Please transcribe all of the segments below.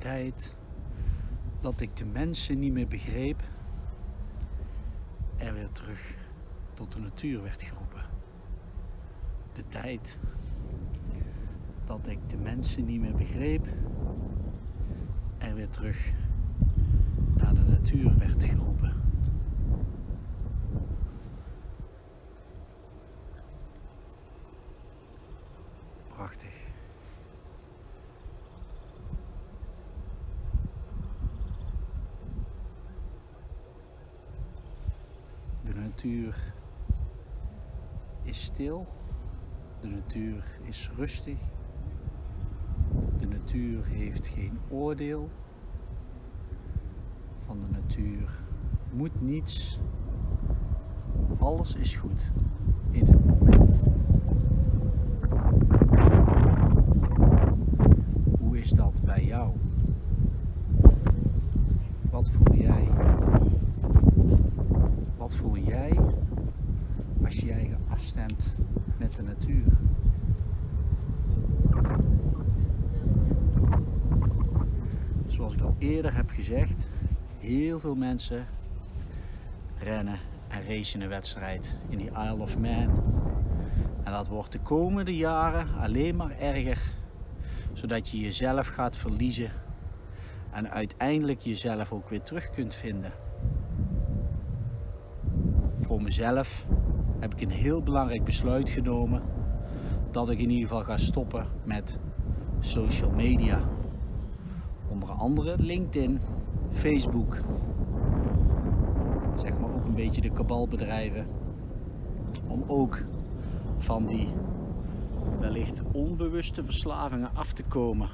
tijd dat ik de mensen niet meer begreep en weer terug tot de natuur werd geroepen. De tijd dat ik de mensen niet meer begreep en weer terug naar de natuur werd geroepen. Prachtig. De natuur is stil, de natuur is rustig, de natuur heeft geen oordeel, van de natuur moet niets, alles is goed in het moment. Hoe is dat bij jou? Wat voel jij? Voel jij als jij je afstemt met de natuur? Zoals ik al eerder heb gezegd, heel veel mensen rennen en racen een wedstrijd in die Isle of Man. En dat wordt de komende jaren alleen maar erger, zodat je jezelf gaat verliezen en uiteindelijk jezelf ook weer terug kunt vinden. Voor mezelf heb ik een heel belangrijk besluit genomen dat ik in ieder geval ga stoppen met social media. Onder andere LinkedIn, Facebook. Zeg maar ook een beetje de kabalbedrijven. Om ook van die wellicht onbewuste verslavingen af te komen.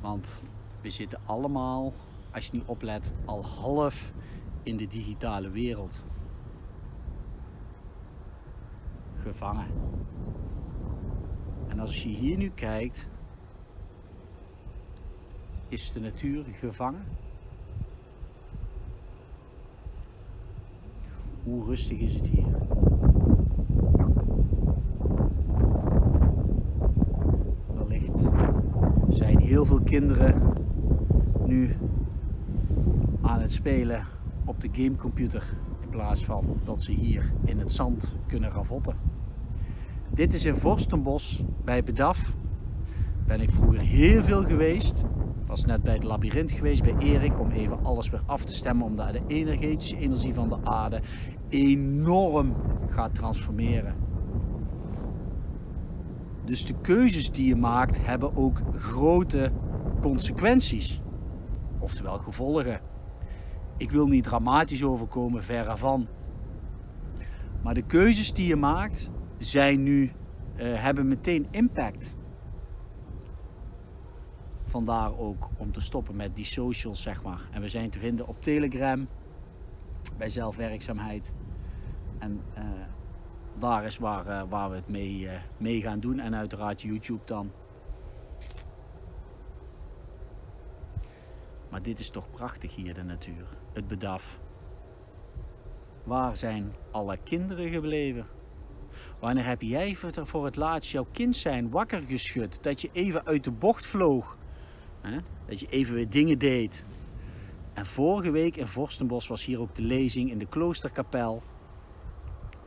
Want we zitten allemaal, als je niet oplet, al half in de digitale wereld. Gevangen. En als je hier nu kijkt, is de natuur gevangen? Hoe rustig is het hier? Wellicht zijn heel veel kinderen nu aan het spelen op de gamecomputer in plaats van dat ze hier in het zand kunnen ravotten. Dit is in Vorstenbos bij Bedaf. Ben ik vroeger heel veel geweest was net bij het labyrint geweest bij Erik om even alles weer af te stemmen omdat de energetische energie van de aarde enorm gaat transformeren. Dus de keuzes die je maakt hebben ook grote consequenties, oftewel gevolgen. Ik wil niet dramatisch overkomen, verre van. Maar de keuzes die je maakt zijn nu, uh, hebben meteen impact. Vandaar ook om te stoppen met die socials, zeg maar. En we zijn te vinden op Telegram, bij zelfwerkzaamheid. En uh, daar is waar, uh, waar we het mee, mee gaan doen. En uiteraard YouTube dan. Maar dit is toch prachtig hier, de natuur. Het bedaf. Waar zijn alle kinderen gebleven? Wanneer heb jij voor het laatst jouw kind zijn wakker geschud? Dat je even uit de bocht vloog? Hè? Dat je even weer dingen deed. En vorige week in Vorstenbos was hier ook de lezing in de kloosterkapel.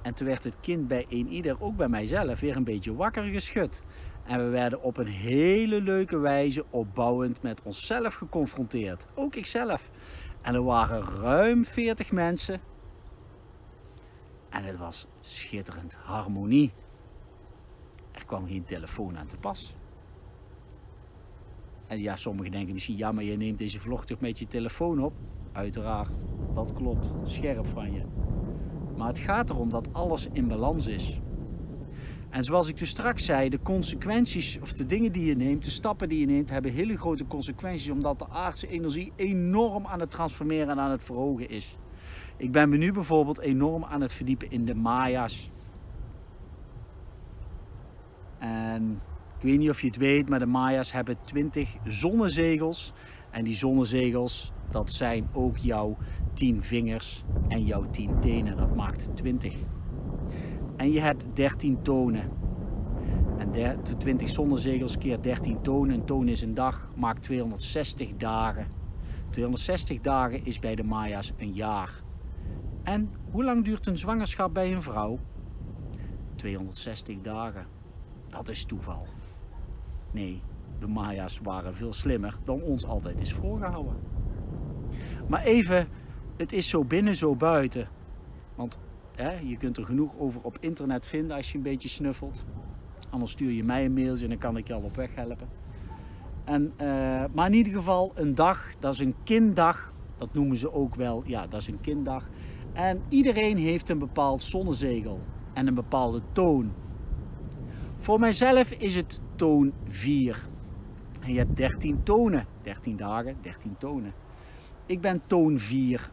En toen werd het kind bij een ieder, ook bij mijzelf, weer een beetje wakker geschud. En we werden op een hele leuke wijze opbouwend met onszelf geconfronteerd. Ook ikzelf. En er waren ruim 40 mensen. En het was schitterend harmonie. Er kwam geen telefoon aan te pas. En ja, sommigen denken misschien, ja, maar je neemt deze vlog toch met je telefoon op? Uiteraard, dat klopt. Scherp van je. Maar het gaat erom dat alles in balans is. En zoals ik dus straks zei, de consequenties of de dingen die je neemt, de stappen die je neemt, hebben hele grote consequenties omdat de aardse energie enorm aan het transformeren en aan het verhogen is. Ik ben me nu bijvoorbeeld enorm aan het verdiepen in de Maya's. En ik weet niet of je het weet, maar de Maya's hebben 20 zonnezegels. En die zonnezegels, dat zijn ook jouw 10 vingers en jouw 10 tenen. Dat maakt 20. En je hebt 13 tonen. En de, 20 zonnezegels keer 13 tonen. Een toon is een dag, maakt 260 dagen. 260 dagen is bij de Maya's een jaar. En hoe lang duurt een zwangerschap bij een vrouw? 260 dagen. Dat is toeval. Nee, de Maya's waren veel slimmer dan ons altijd is voorgehouden. Maar even, het is zo binnen, zo buiten. Want hè, je kunt er genoeg over op internet vinden als je een beetje snuffelt. Anders stuur je mij een mailtje en dan kan ik je al op weg helpen. En, uh, maar in ieder geval een dag, dat is een kinddag. Dat noemen ze ook wel, ja dat is een kinddag. En iedereen heeft een bepaald zonnezegel en een bepaalde toon. Voor mijzelf is het toon 4. En je hebt 13 tonen. 13 dagen, 13 tonen. Ik ben toon 4.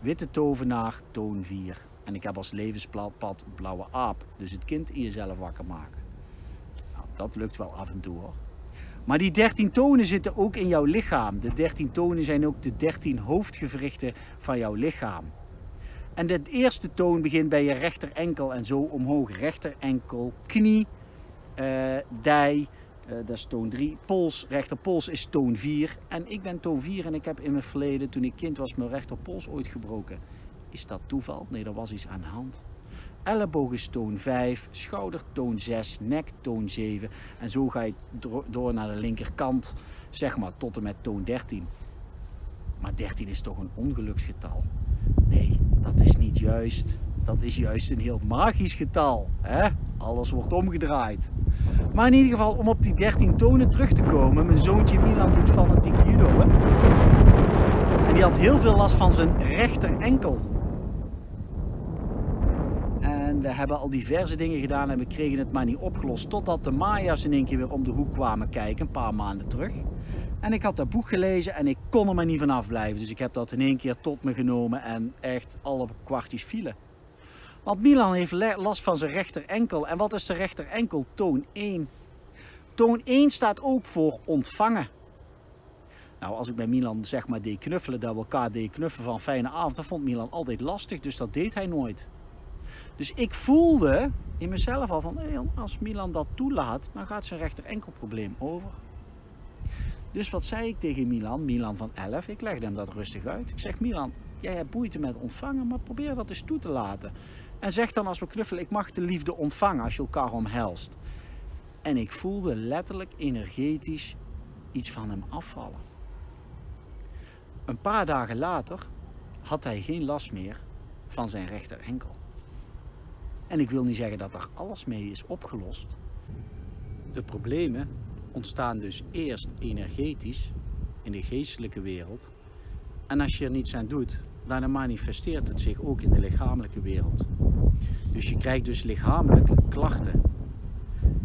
Witte tovenaar, toon 4. En ik heb als levenspad blauwe aap. Dus het kind in jezelf wakker maken. Nou, dat lukt wel af en toe hoor. Maar die 13 tonen zitten ook in jouw lichaam. De 13 tonen zijn ook de 13 hoofdgewrichten van jouw lichaam. En de eerste toon begint bij je rechter enkel en zo omhoog. Rechter enkel, knie, uh, dij, uh, dat is toon 3. Pols, rechterpols is toon 4. En ik ben toon 4 en ik heb in mijn verleden, toen ik kind was, mijn rechterpols ooit gebroken. Is dat toeval? Nee, er was iets aan de hand. Elleboog is toon 5, schouder toon 6, nek toon 7. En zo ga je door naar de linkerkant, zeg maar tot en met toon 13. Maar 13 is toch een ongeluksgetal? Nee, dat is niet juist. Dat is juist een heel magisch getal. Hè? Alles wordt omgedraaid. Maar in ieder geval, om op die 13 tonen terug te komen. Mijn zoontje Milan doet fanatiek judo. Hè? En die had heel veel last van zijn rechter enkel. En we hebben al diverse dingen gedaan en we kregen het maar niet opgelost. Totdat de Maya's in één keer weer om de hoek kwamen kijken, een paar maanden terug. En ik had dat boek gelezen en ik kon er maar niet van afblijven. Dus ik heb dat in één keer tot me genomen en echt alle kwartjes vielen. Want Milan heeft last van zijn rechter enkel. En wat is de rechter enkel? Toon 1. Toon 1 staat ook voor ontvangen. Nou, als ik bij Milan zeg maar deed knuffelen, dat we elkaar deed knuffelen van fijne avond, dat vond Milan altijd lastig, dus dat deed hij nooit. Dus ik voelde in mezelf al van, als Milan dat toelaat, dan gaat zijn rechter enkel probleem over. Dus wat zei ik tegen Milan, Milan van 11, ik legde hem dat rustig uit. Ik zeg, Milan, jij hebt boeite met ontvangen, maar probeer dat eens toe te laten. En zeg dan als we knuffelen, ik mag de liefde ontvangen als je elkaar omhelst. En ik voelde letterlijk energetisch iets van hem afvallen. Een paar dagen later had hij geen last meer van zijn rechter enkel. En ik wil niet zeggen dat er alles mee is opgelost. De problemen ontstaan dus eerst energetisch in de geestelijke wereld. En als je er niets aan doet, dan manifesteert het zich ook in de lichamelijke wereld. Dus je krijgt dus lichamelijke klachten.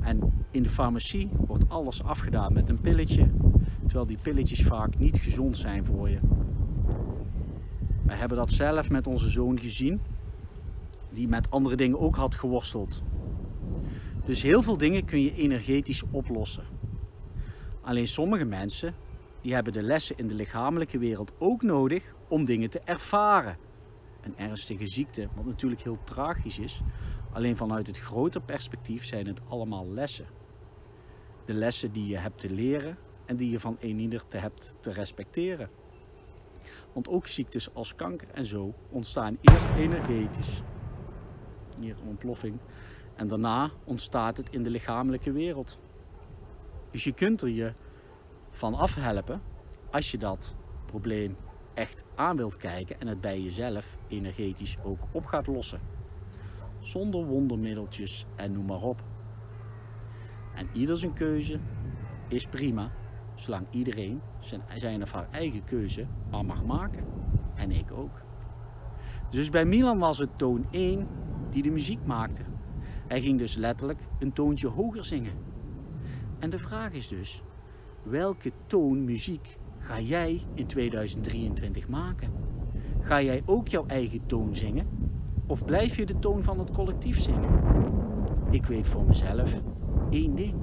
En in de farmacie wordt alles afgedaan met een pilletje, terwijl die pilletjes vaak niet gezond zijn voor je. We hebben dat zelf met onze zoon gezien, die met andere dingen ook had geworsteld. Dus heel veel dingen kun je energetisch oplossen. Alleen sommige mensen die hebben de lessen in de lichamelijke wereld ook nodig om dingen te ervaren. Een ernstige ziekte, wat natuurlijk heel tragisch is. Alleen vanuit het groter perspectief zijn het allemaal lessen. De lessen die je hebt te leren en die je van een ieder te hebt te respecteren. Want ook ziektes als kanker en zo ontstaan eerst energetisch. Hier een ontploffing. En daarna ontstaat het in de lichamelijke wereld. Dus je kunt er je van afhelpen als je dat probleem echt aan wilt kijken en het bij jezelf energetisch ook op gaat lossen. Zonder wondermiddeltjes en noem maar op. En ieder zijn keuze is prima, zolang iedereen zijn, zijn of haar eigen keuze maar mag maken. En ik ook. Dus bij Milan was het toon 1 die de muziek maakte. Hij ging dus letterlijk een toontje hoger zingen. En de vraag is dus, welke toon muziek ga jij in 2023 maken? Ga jij ook jouw eigen toon zingen? Of blijf je de toon van het collectief zingen? Ik weet voor mezelf één ding.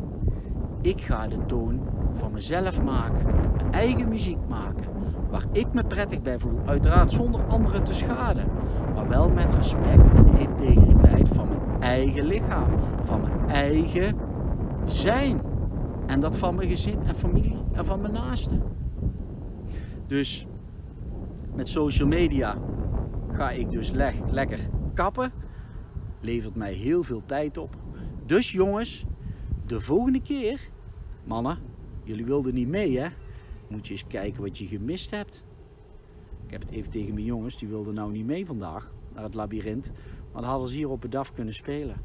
Ik ga de toon van mezelf maken. Mijn eigen muziek maken. Waar ik me prettig bij voel. Uiteraard zonder anderen te schaden. Maar wel met respect en integriteit van mijn eigen lichaam. Van mijn eigen zijn. En dat van mijn gezin en familie en van mijn naasten. Dus met social media ga ik dus lekker kappen. Levert mij heel veel tijd op. Dus jongens, de volgende keer, mannen, jullie wilden niet mee hè? Moet je eens kijken wat je gemist hebt. Ik heb het even tegen mijn jongens, die wilden nou niet mee vandaag naar het labyrint. Maar dan hadden ze hier op het DAF kunnen spelen.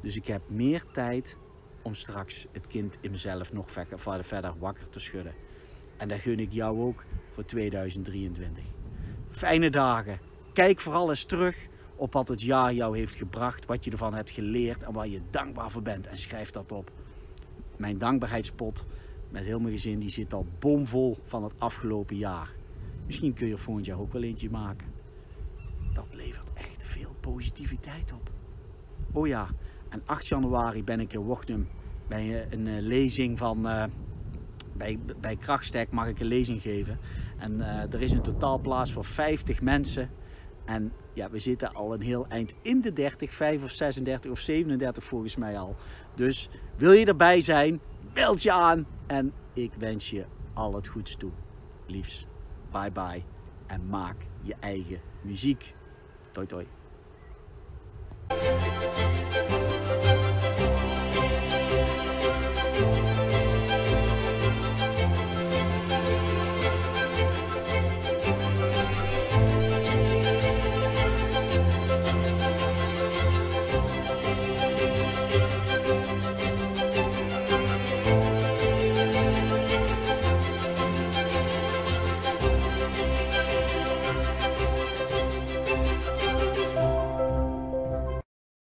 Dus ik heb meer tijd om straks het kind in mezelf nog verder wakker te schudden. En dat gun ik jou ook voor 2023. Fijne dagen. Kijk vooral eens terug op wat het jaar jou heeft gebracht, wat je ervan hebt geleerd en waar je dankbaar voor bent. En schrijf dat op. Mijn dankbaarheidspot met heel mijn gezin die zit al bomvol van het afgelopen jaar. Misschien kun je er volgend jaar ook wel eentje maken. Dat levert echt veel positiviteit op. Oh ja, en 8 januari ben ik in Wochnum bij een uh, lezing van... Uh, bij, bij Krachtstek mag ik een lezing geven. En er is een totaalplaats voor 50 mensen. En ja, we zitten al een heel eind in de 30, 5 of 36 of 37 volgens mij al. Dus wil je erbij zijn, meld je aan. En ik wens je al het goeds toe. Liefs, bye bye. En maak je eigen muziek. Toi toi.